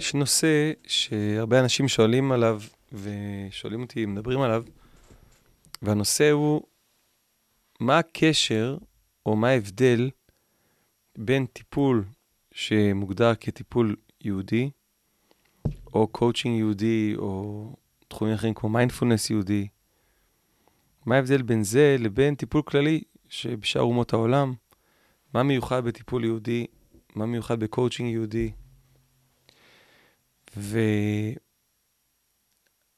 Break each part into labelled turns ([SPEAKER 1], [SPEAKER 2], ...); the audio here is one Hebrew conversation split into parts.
[SPEAKER 1] יש נושא שהרבה אנשים שואלים עליו, ושואלים אותי, מדברים עליו, והנושא הוא, מה הקשר, או מה ההבדל, בין טיפול שמוגדר כטיפול יהודי, או קואוצ'ינג יהודי, או תחומים אחרים כמו מיינדפולנס יהודי, מה ההבדל בין זה לבין טיפול כללי שבשאר אומות העולם? מה מיוחד בטיפול יהודי? מה מיוחד בקואוצ'ינג יהודי? ו...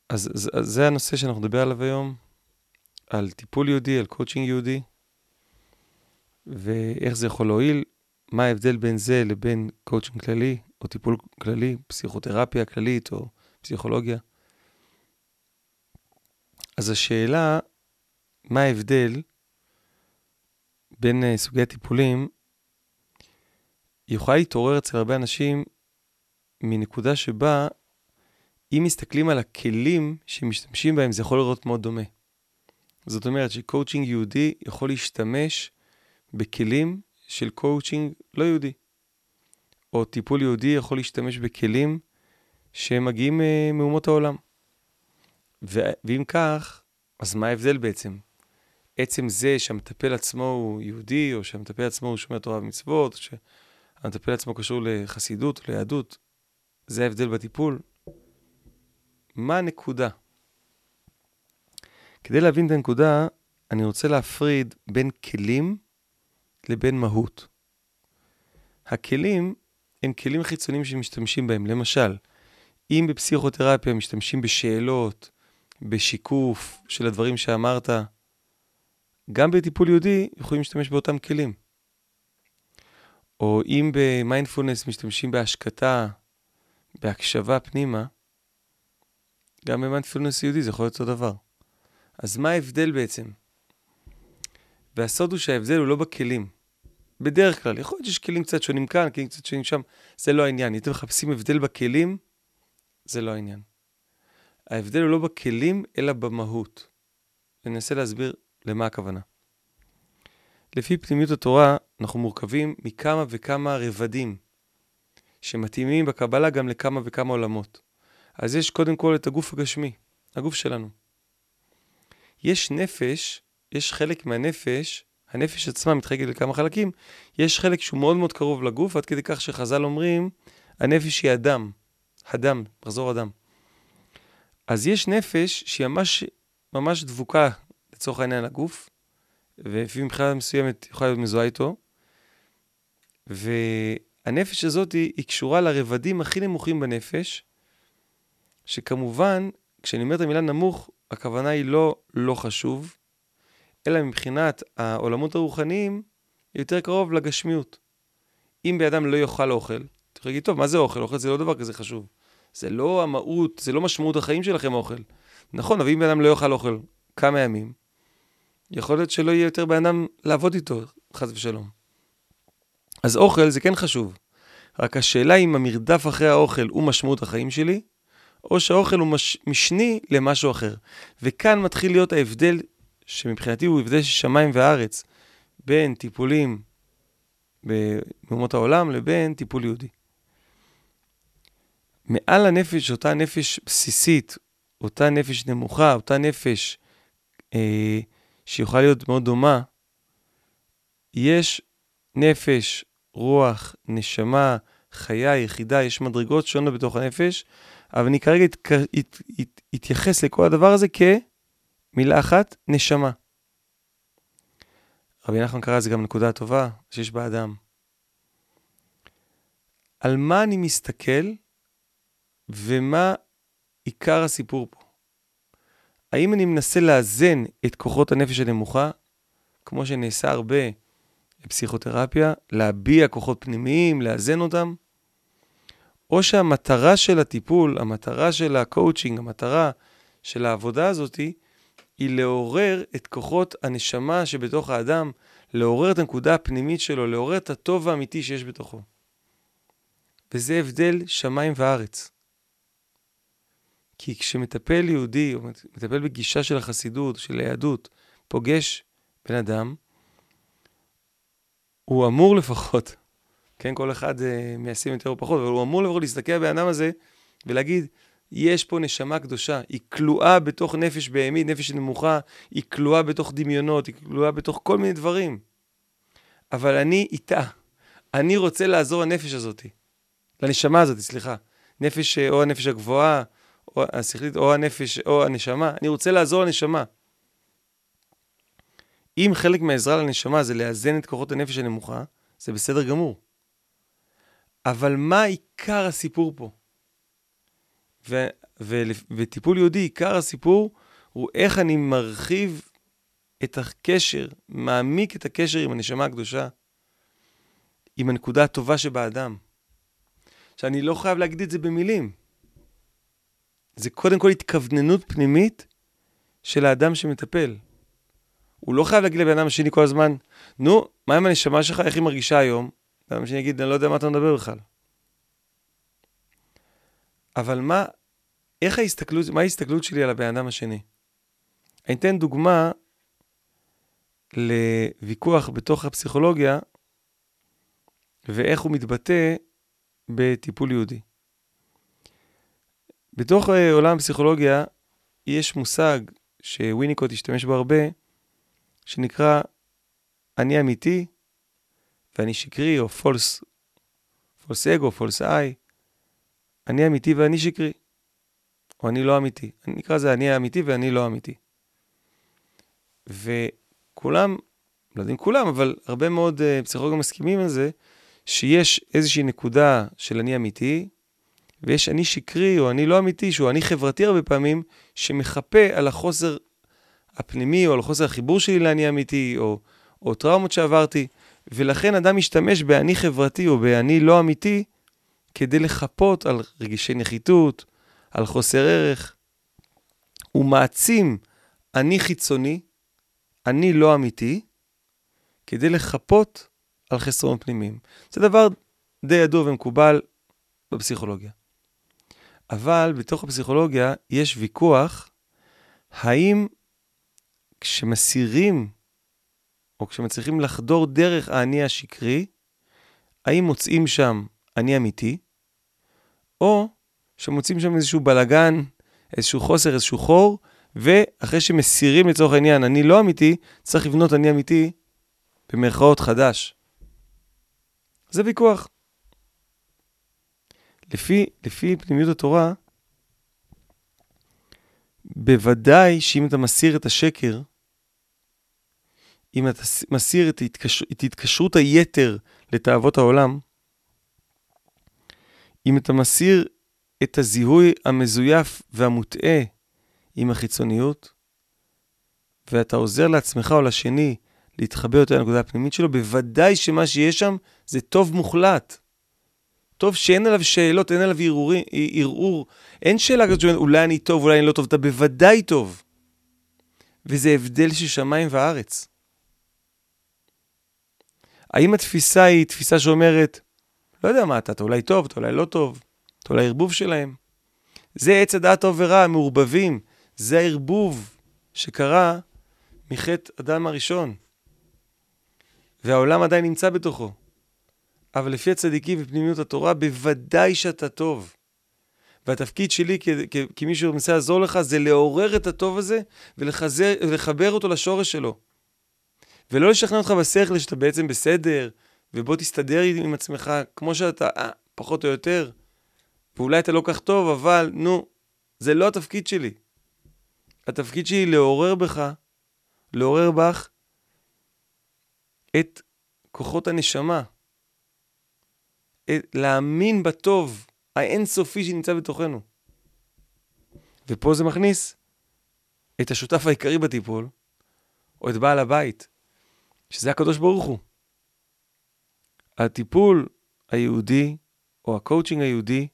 [SPEAKER 1] אז, אז, אז זה הנושא שאנחנו נדבר עליו היום, על טיפול יהודי, על קואוצ'ינג יהודי, ואיך זה יכול להועיל, מה ההבדל בין זה לבין קואוצ'ינג כללי, או טיפול כללי, פסיכותרפיה כללית, או פסיכולוגיה. אז השאלה, מה ההבדל בין אה, סוגי הטיפולים, יכולה להתעורר אצל הרבה אנשים מנקודה שבה, אם מסתכלים על הכלים שמשתמשים בהם, זה יכול להיראות מאוד דומה. זאת אומרת שקואוצ'ינג יהודי יכול להשתמש בכלים של קואוצ'ינג לא יהודי. או טיפול יהודי יכול להשתמש בכלים שמגיעים אה, מאומות העולם. ו- ואם כך, אז מה ההבדל בעצם? עצם זה שהמטפל עצמו הוא יהודי, או שהמטפל עצמו הוא שומר תורה ומצוות, או שהמטפל עצמו קשור לחסידות, ליהדות, זה ההבדל בטיפול. מה הנקודה? כדי להבין את הנקודה, אני רוצה להפריד בין כלים לבין מהות. הכלים הם כלים חיצוניים שמשתמשים בהם. למשל, אם בפסיכותרפיה משתמשים בשאלות, בשיקוף של הדברים שאמרת, גם בטיפול יהודי יכולים להשתמש באותם כלים. או אם במיינדפולנס משתמשים בהשקטה, בהקשבה פנימה, גם במיינדפולנס יהודי זה יכול להיות אותו דבר. אז מה ההבדל בעצם? והסוד הוא שההבדל הוא לא בכלים. בדרך כלל, יכול להיות שיש כלים קצת שונים כאן, כלים קצת שונים שם, זה לא העניין. אם אתם מחפשים הבדל בכלים, זה לא העניין. ההבדל הוא לא בכלים, אלא במהות. אני אנסה להסביר למה הכוונה. לפי פנימיות התורה, אנחנו מורכבים מכמה וכמה רבדים, שמתאימים בקבלה גם לכמה וכמה עולמות. אז יש קודם כל את הגוף הגשמי, הגוף שלנו. יש נפש, יש חלק מהנפש, הנפש עצמה מתחלקת לכמה חלקים, יש חלק שהוא מאוד מאוד קרוב לגוף, עד כדי כך שחז"ל אומרים, הנפש היא אדם, הדם, מחזור אדם. אז יש נפש שהיא ממש, ממש דבוקה לצורך העניין לגוף, ולפי מבחינה מסוימת יכולה להיות מזוהה איתו, והנפש הזאת היא, היא קשורה לרבדים הכי נמוכים בנפש, שכמובן, כשאני אומר את המילה נמוך, הכוונה היא לא לא חשוב, אלא מבחינת העולמות הרוחניים, יותר קרוב לגשמיות. אם בן אדם לא יאכל אוכל, אתה יכול להגיד, טוב, מה זה אוכל? אוכל זה לא דבר כזה חשוב. זה לא המהות, זה לא משמעות החיים שלכם אוכל. נכון, אבל אם בן אדם לא יאכל אוכל כמה ימים, יכול להיות שלא יהיה יותר בן אדם לעבוד איתו, חס ושלום. אז אוכל זה כן חשוב. רק השאלה אם המרדף אחרי האוכל הוא משמעות החיים שלי, או שהאוכל הוא מש... משני למשהו אחר. וכאן מתחיל להיות ההבדל, שמבחינתי הוא הבדל של שמיים וארץ, בין טיפולים באומות העולם לבין טיפול יהודי. מעל הנפש, אותה נפש בסיסית, אותה נפש נמוכה, אותה נפש אה, שיכולה להיות מאוד דומה, יש נפש, רוח, נשמה, חיה, יחידה, יש מדרגות שונות בתוך הנפש, אבל אני כרגע את, את, את, אתייחס לכל הדבר הזה כמילה אחת, נשמה. רבי נחמן קרא לזה גם נקודה טובה שיש באדם. על מה אני מסתכל ומה עיקר הסיפור פה? האם אני מנסה לאזן את כוחות הנפש הנמוכה, כמו שנעשה הרבה בפסיכותרפיה, להביע כוחות פנימיים, לאזן אותם? או שהמטרה של הטיפול, המטרה של הקואוצ'ינג, המטרה של העבודה הזאת, היא לעורר את כוחות הנשמה שבתוך האדם, לעורר את הנקודה הפנימית שלו, לעורר את הטוב האמיתי שיש בתוכו. וזה הבדל שמיים וארץ. כי כשמטפל יהודי, או מטפל בגישה של החסידות, של היהדות, פוגש בן אדם, הוא אמור לפחות, כן, כל אחד uh, מיישם יותר או פחות, אבל הוא אמור לבוא להסתכל על אדם הזה ולהגיד, יש פה נשמה קדושה, היא כלואה בתוך נפש בהמית, נפש נמוכה, היא כלואה בתוך דמיונות, היא כלואה בתוך כל מיני דברים. אבל אני איתה. אני רוצה לעזור לנפש הזאת, לנשמה הזאת, סליחה. נפש, אה, או הנפש הגבוהה, או השכלית, או הנפש, או הנשמה. אני רוצה לעזור לנשמה. אם חלק מהעזרה לנשמה זה לאזן את כוחות הנפש הנמוכה, זה בסדר גמור. אבל מה עיקר הסיפור פה? ו- ו- וטיפול יהודי, עיקר הסיפור הוא איך אני מרחיב את הקשר, מעמיק את הקשר עם הנשמה הקדושה, עם הנקודה הטובה שבאדם. שאני לא חייב להגיד את זה במילים. זה קודם כל התכווננות פנימית של האדם שמטפל. הוא לא חייב להגיד לבן אדם השני כל הזמן, נו, מה עם הנשמה שלך, איך היא מרגישה היום? בן אדם שני יגיד, אני לא יודע מה אתה מדבר בכלל. אבל מה, איך ההסתכלות, מה ההסתכלות שלי על הבן אדם השני? אני אתן דוגמה לוויכוח בתוך הפסיכולוגיה, ואיך הוא מתבטא בטיפול יהודי. בתוך אה, עולם הפסיכולוגיה יש מושג שוויניקוט השתמש בו הרבה, שנקרא אני אמיתי ואני שקרי, או false, false ego, false I. אני אמיתי ואני שקרי, או אני לא אמיתי. אני נקרא לזה אני האמיתי ואני לא אמיתי. וכולם, לא יודע אם כולם, אבל הרבה מאוד אה, פסיכולוגים מסכימים על זה, שיש איזושהי נקודה של אני אמיתי, ויש אני שקרי או אני לא אמיתי, שהוא אני חברתי הרבה פעמים, שמחפה על החוסר הפנימי או על חוסר החיבור שלי לאני אמיתי, או, או טראומות שעברתי, ולכן אדם משתמש באני חברתי או באני לא אמיתי כדי לחפות על רגישי נחיתות, על חוסר ערך. הוא מעצים אני חיצוני, אני לא אמיתי, כדי לחפות על חסרונות פנימיים. זה דבר די ידוע ומקובל בפסיכולוגיה. אבל בתוך הפסיכולוגיה יש ויכוח האם כשמסירים, או כשמצליחים לחדור דרך האני השקרי, האם מוצאים שם אני אמיתי, או שמוצאים שם איזשהו בלגן, איזשהו חוסר, איזשהו חור, ואחרי שמסירים לצורך העניין אני לא אמיתי, צריך לבנות אני אמיתי במרכאות חדש. זה ויכוח. לפי, לפי פנימיות התורה, בוודאי שאם אתה מסיר את השקר, אם אתה מסיר את, התקשר, את התקשרות היתר לתאוות העולם, אם אתה מסיר את הזיהוי המזויף והמוטעה עם החיצוניות, ואתה עוזר לעצמך או לשני להתחבר יותר לנקודה הפנימית שלו, בוודאי שמה שיש שם זה טוב מוחלט. טוב שאין עליו שאלות, אין עליו ערעור. אין שאלה כזאת שאומרת, אולי אני טוב, אולי אני לא טוב, אתה בוודאי טוב. וזה הבדל של שמיים וארץ. האם התפיסה היא תפיסה שאומרת, לא יודע מה אתה, אתה אולי טוב, אתה אולי לא טוב, אתה אולי ערבוב שלהם? זה עץ הדעת טוב ורע, מעורבבים. זה הערבוב שקרה מחטא אדם הראשון. והעולם עדיין נמצא בתוכו. אבל לפי הצדיקים ופנימיות התורה, בוודאי שאתה טוב. והתפקיד שלי כמי שמנסה לעזור לך זה לעורר את הטוב הזה ולחבר אותו לשורש שלו. ולא לשכנע אותך בשכל שאתה בעצם בסדר, ובוא תסתדר עם עצמך כמו שאתה, אה, פחות או יותר. ואולי אתה לא כך טוב, אבל נו, זה לא התפקיד שלי. התפקיד שלי לעורר בך, לעורר בך את כוחות הנשמה. את, להאמין בטוב האינסופי שנמצא בתוכנו. ופה זה מכניס את השותף העיקרי בטיפול, או את בעל הבית, שזה הקדוש ברוך הוא. הטיפול היהודי, או הקואוצ'ינג היהודי,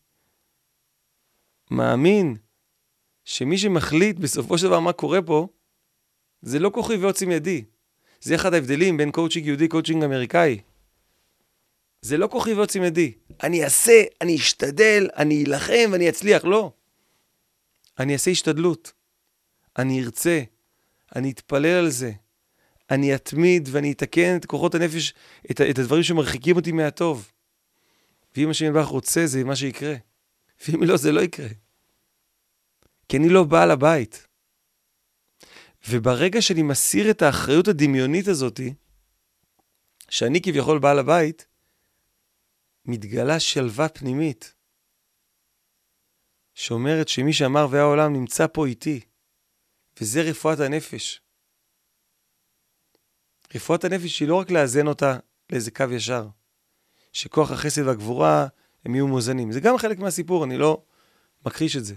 [SPEAKER 1] מאמין שמי שמחליט בסופו של דבר מה קורה פה, זה לא כוחי ועוצם ידי. זה אחד ההבדלים בין קואוצ'ינג יהודי, קואוצ'ינג אמריקאי. זה לא כוחי ועוצם ידי. אני אעשה, אני אשתדל, אני אלחם ואני אצליח. לא. אני אעשה השתדלות. אני ארצה. אני אתפלל על זה. אני אתמיד ואני אתקן את כוחות הנפש, את, את הדברים שמרחיקים אותי מהטוב. ואם השם יתברך רוצה, זה מה שיקרה. ואם לא, זה לא יקרה. כי אני לא בעל הבית. וברגע שאני מסיר את האחריות הדמיונית הזאתי, שאני כביכול בעל הבית, מתגלה שלווה פנימית, שאומרת שמי שאמר והעולם נמצא פה איתי, וזה רפואת הנפש. רפואת הנפש היא לא רק לאזן אותה לאיזה קו ישר, שכוח החסד והגבורה הם יהיו מאוזנים. זה גם חלק מהסיפור, אני לא מכחיש את זה.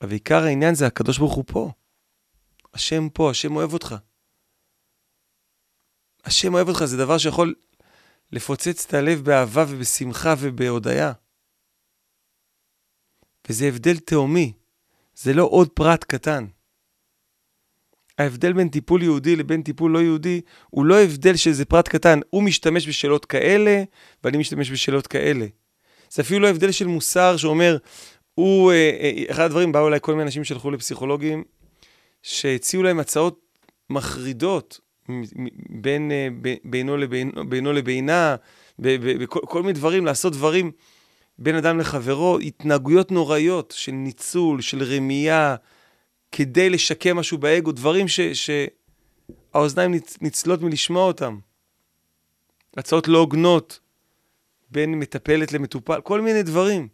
[SPEAKER 1] אבל עיקר העניין זה הקדוש ברוך הוא פה. השם פה, השם אוהב אותך. השם אוהב אותך, זה דבר שיכול לפוצץ את הלב באהבה ובשמחה ובהודיה. וזה הבדל תהומי, זה לא עוד פרט קטן. ההבדל בין טיפול יהודי לבין טיפול לא יהודי הוא לא הבדל של איזה פרט קטן. הוא משתמש בשאלות כאלה, ואני משתמש בשאלות כאלה. זה אפילו לא הבדל של מוסר שאומר, הוא, אה, אה, אחד הדברים, באו אליי כל מיני אנשים שהלכו לפסיכולוגים, שהציעו להם הצעות מחרידות בין, אה, בינו, לבין, בינו לבינה, בכל מיני דברים, לעשות דברים בין אדם לחברו, התנהגויות נוראיות של ניצול, של רמייה, כדי לשקם משהו באגו, דברים שהאוזניים ניצ, ניצלות מלשמוע אותם. הצעות לא הוגנות בין מטפלת למטופל, כל מיני דברים.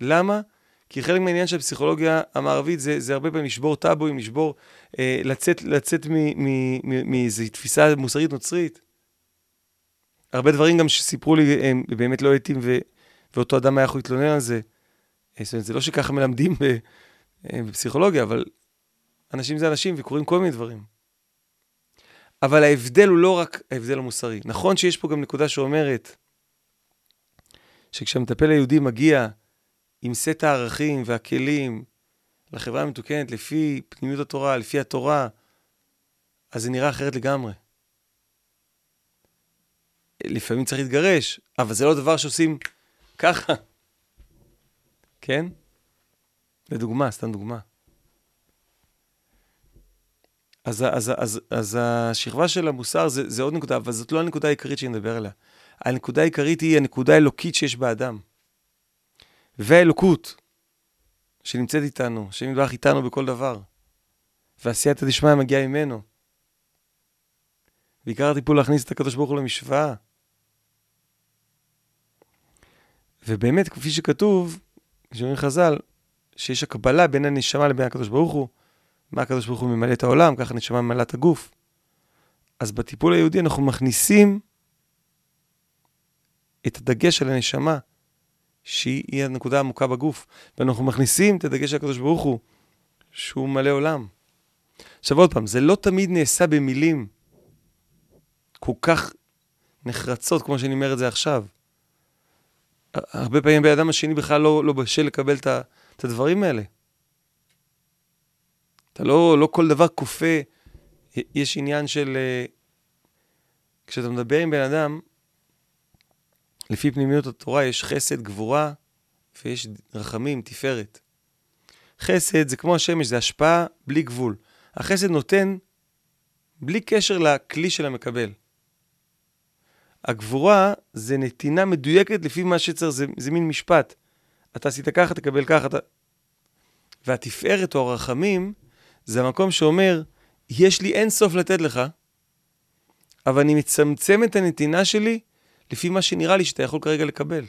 [SPEAKER 1] למה? כי חלק מהעניין של הפסיכולוגיה המערבית זה, זה הרבה פעמים לשבור טאבואים, לשבור, אה, לצאת, לצאת מאיזו תפיסה מוסרית נוצרית. הרבה דברים גם שסיפרו לי, הם באמת לא אתיים, ואותו אדם היה יכול להתלונן על זה. אה, זאת אומרת, זה לא שככה מלמדים אה, בפסיכולוגיה, אבל אנשים זה אנשים וקורים כל מיני דברים. אבל ההבדל הוא לא רק ההבדל המוסרי. נכון שיש פה גם נקודה שאומרת שכשהמטפל היהודי מגיע עם סט הערכים והכלים לחברה המתוקנת לפי פנימיות התורה, לפי התורה, אז זה נראה אחרת לגמרי. לפעמים צריך להתגרש, אבל זה לא דבר שעושים ככה. כן? לדוגמה, סתם דוגמה. אז, אז, אז, אז השכבה של המוסר זה, זה עוד נקודה, אבל זאת לא הנקודה העיקרית שאני מדבר עליה. הנקודה העיקרית היא הנקודה האלוקית שיש באדם. והאלוקות שנמצאת איתנו, שנדבך איתנו בכל דבר. ועשייתא דשמיא מגיעה ממנו. ועיקר הטיפול להכניס את הקדוש ברוך הוא למשוואה. ובאמת, כפי שכתוב, כשאומרים חז"ל, שיש הקבלה בין הנשמה לבין הקדוש ברוך הוא, מה הקדוש ברוך הוא ממלא את העולם, ככה הנשמה ממלא את הגוף. אז בטיפול היהודי אנחנו מכניסים את הדגש על הנשמה, שהיא הנקודה העמוקה בגוף, ואנחנו מכניסים את הדגש של הקדוש ברוך הוא, שהוא מלא עולם. עכשיו עוד פעם, זה לא תמיד נעשה במילים כל כך נחרצות, כמו שאני אומר את זה עכשיו. הרבה פעמים בן אדם השני בכלל לא, לא בשל לקבל את, את הדברים האלה. אתה לא, לא כל דבר כופה, יש עניין של... אה, כשאתה מדבר עם בן אדם, לפי פנימיות התורה יש חסד, גבורה, ויש רחמים, תפארת. חסד זה כמו השמש, זה השפעה בלי גבול. החסד נותן בלי קשר לכלי של המקבל. הגבורה זה נתינה מדויקת לפי מה שצריך, זה, זה מין משפט. אתה עשית ככה, תקבל ככה. אתה... והתפארת או הרחמים זה המקום שאומר, יש לי אין סוף לתת לך, אבל אני מצמצם את הנתינה שלי לפי מה שנראה לי שאתה יכול כרגע לקבל.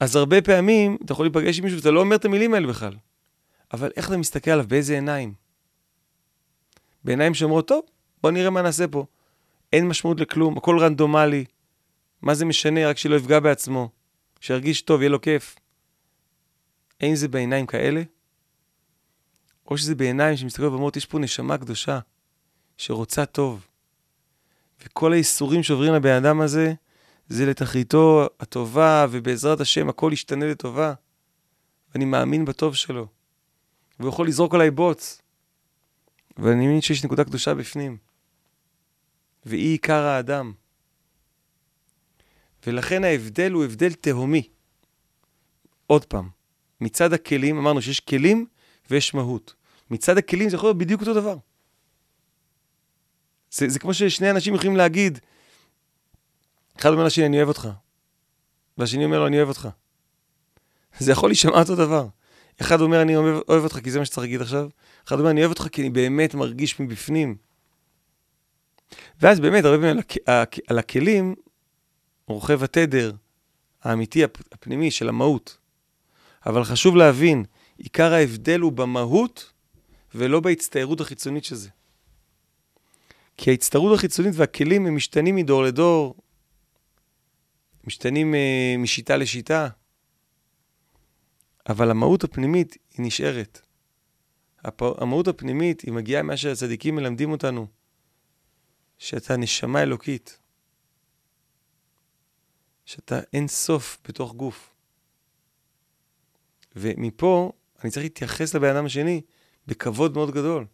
[SPEAKER 1] אז הרבה פעמים אתה יכול להיפגש עם מישהו ואתה לא אומר את המילים האלה בכלל. אבל איך אתה מסתכל עליו? באיזה עיניים? בעיניים שאומרות, טוב, בוא נראה מה נעשה פה. אין משמעות לכלום, הכל רנדומלי. מה זה משנה? רק שלא יפגע בעצמו. שירגיש טוב, יהיה לו כיף. האם זה בעיניים כאלה? או שזה בעיניים שמסתכלות ואומרות, יש פה נשמה קדושה, שרוצה טוב. וכל האיסורים שעוברים לבן אדם הזה, זה לתכליתו הטובה, ובעזרת השם הכל ישתנה לטובה. ואני מאמין בטוב שלו. והוא יכול לזרוק עליי בוץ. ואני מאמין שיש נקודה קדושה בפנים. והיא עיקר האדם. ולכן ההבדל הוא הבדל תהומי. עוד פעם, מצד הכלים, אמרנו שיש כלים ויש מהות. מצד הכלים זה יכול להיות בדיוק אותו דבר. זה, זה כמו ששני אנשים יכולים להגיד, אחד אומר לשני, אני אוהב אותך. והשני אומר לו, אני אוהב אותך. זה יכול להישמע אותו דבר. אחד אומר, אני אוהב, אוהב אותך כי זה מה שצריך להגיד עכשיו. אחד אומר, אני אוהב אותך כי אני באמת מרגיש מבפנים. ואז באמת, הרבה פעמים על, על הכלים, רוכב התדר האמיתי, הפנימי של המהות. אבל חשוב להבין, עיקר ההבדל הוא במהות ולא בהצטיירות החיצונית של זה. כי ההצטיירות החיצונית והכלים הם משתנים מדור לדור, משתנים uh, משיטה לשיטה, אבל המהות הפנימית היא נשארת. הפ... המהות הפנימית היא מגיעה ממה שהצדיקים מלמדים אותנו, שאתה נשמה אלוקית, שאתה אין סוף בתוך גוף. ומפה אני צריך להתייחס לבן אדם השני בכבוד מאוד גדול,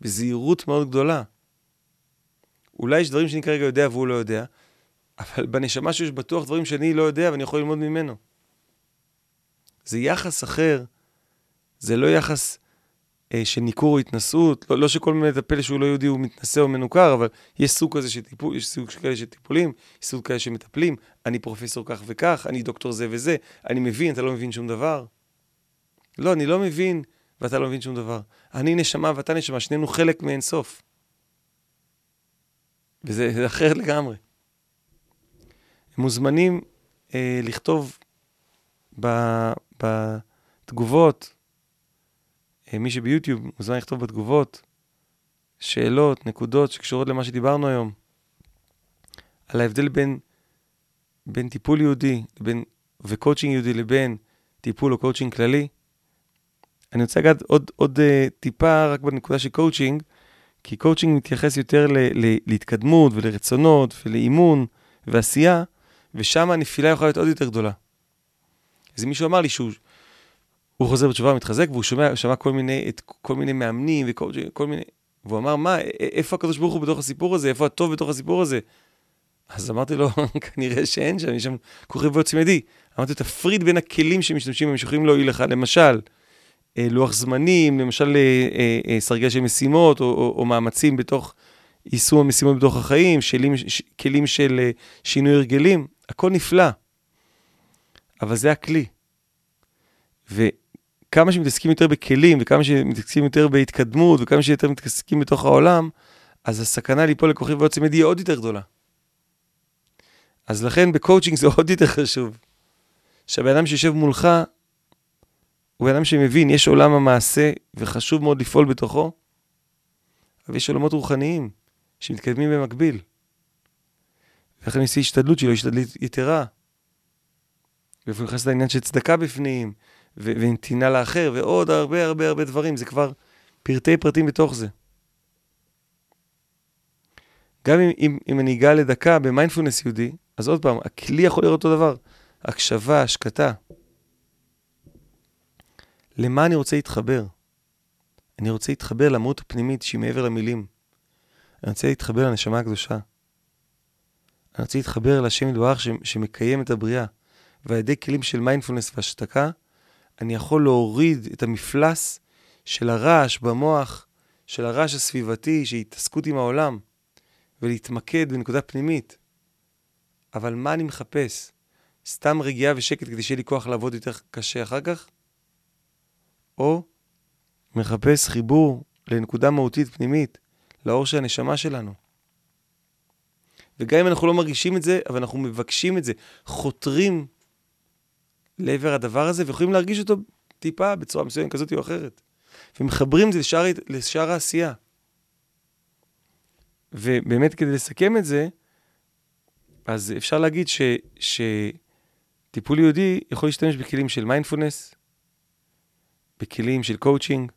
[SPEAKER 1] בזהירות מאוד גדולה. אולי יש דברים שאני כרגע יודע והוא לא יודע, אבל בנשמה שיש בטוח דברים שאני לא יודע ואני יכול ללמוד ממנו. זה יחס אחר, זה לא יחס של ניכור או התנשאות, לא, לא שכל מטפל שהוא לא יהודי הוא מתנשא או מנוכר, אבל יש סוג כזה של טיפול, יש סוג כאלה של טיפולים, יש סוג כאלה שמטפלים, אני פרופסור כך וכך, אני דוקטור זה וזה, אני מבין, אתה לא מבין שום דבר. לא, אני לא מבין ואתה לא מבין שום דבר. אני נשמה ואתה נשמה, שנינו חלק מאין סוף. וזה אחרת לגמרי. הם מוזמנים אה, לכתוב ב, בתגובות, אה, מי שביוטיוב מוזמן לכתוב בתגובות שאלות, נקודות שקשורות למה שדיברנו היום, על ההבדל בין, בין טיפול יהודי בין, וקואוצ'ינג יהודי לבין טיפול או קואוצ'ינג כללי. אני רוצה לגעת עוד, עוד אה, טיפה רק בנקודה של קואוצ'ינג, כי קואוצ'ינג מתייחס יותר ל, ל, להתקדמות ולרצונות ולאימון ועשייה, ושם הנפילה יכולה להיות עוד יותר גדולה. אז מישהו אמר לי שהוא הוא חוזר בתשובה ומתחזק, והוא שומע, שמע כל מיני, את כל מיני מאמנים וכל מיני... והוא אמר, מה, איפה הקדוש ברוך הוא בתוך הסיפור הזה? איפה הטוב בתוך הסיפור הזה? אז אמרתי לו, כנראה שאין שם, יש שם כוכב ועוצם ידי. אמרתי, תפריד בין הכלים שמשתמשים בהם, שיכולים להועיל לך, למשל, אה, לוח זמנים, למשל אה, אה, סרגל של משימות, או, או, או מאמצים בתוך יישום המשימות בתוך החיים, שלים, ש, כלים של שינוי הרגלים, הכל נפלא. אבל זה הכלי. וכמה שמתעסקים יותר בכלים, וכמה שמתעסקים יותר בהתקדמות, וכמה שיותר מתעסקים בתוך העולם, אז הסכנה ליפול לכוחי ועוצם ידי היא עוד יותר גדולה. אז לכן בקואוצ'ינג זה עוד יותר חשוב. שהבן אדם שיושב מולך, הוא בן אדם שמבין, יש עולם המעשה, וחשוב מאוד לפעול בתוכו, אבל יש עולמות רוחניים שמתקדמים במקביל. ולכן עושה השתדלות שלו, השתדלות יתרה. ואיפה נכנס לעניין של צדקה בפנים, ונתינה לאחר, ועוד הרבה הרבה הרבה דברים, זה כבר פרטי פרטים בתוך זה. גם אם, אם, אם אני אגע לדקה במיינדפולנס יהודי, אז עוד פעם, הכלי יכול לראות אותו דבר. הקשבה, השקטה. למה אני רוצה להתחבר? אני רוצה להתחבר למהות הפנימית שהיא מעבר למילים. אני רוצה להתחבר לנשמה הקדושה. אני רוצה להתחבר להשם יתברך שמקיים את הבריאה. ועל ידי כלים של מיינדפולנס והשתקה, אני יכול להוריד את המפלס של הרעש במוח, של הרעש הסביבתי, של התעסקות עם העולם, ולהתמקד בנקודה פנימית. אבל מה אני מחפש? סתם רגיעה ושקט כדי שיהיה לי כוח לעבוד יותר קשה אחר כך? או מחפש חיבור לנקודה מהותית פנימית, לאור של הנשמה שלנו. וגם אם אנחנו לא מרגישים את זה, אבל אנחנו מבקשים את זה, חותרים לעבר הדבר הזה, ויכולים להרגיש אותו טיפה בצורה מסוימת כזאת או אחרת. ומחברים את זה לשאר, לשאר העשייה. ובאמת, כדי לסכם את זה, אז אפשר להגיד ש, שטיפול יהודי יכול להשתמש בכלים של מיינדפולנס, בכלים של קואוצ'ינג,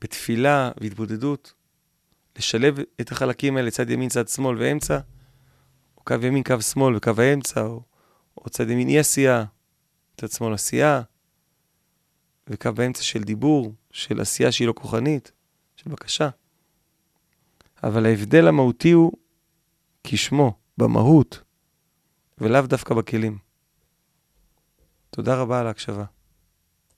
[SPEAKER 1] בתפילה והתבודדות, לשלב את החלקים האלה, צד ימין, צד שמאל ואמצע, או קו ימין, קו שמאל וקו האמצע, או, או צד ימין אי עשייה, צד שמאל עשייה, וקו באמצע של דיבור, של עשייה שהיא לא כוחנית, של בקשה. אבל ההבדל המהותי הוא כשמו, במהות, ולאו דווקא בכלים. תודה רבה על ההקשבה.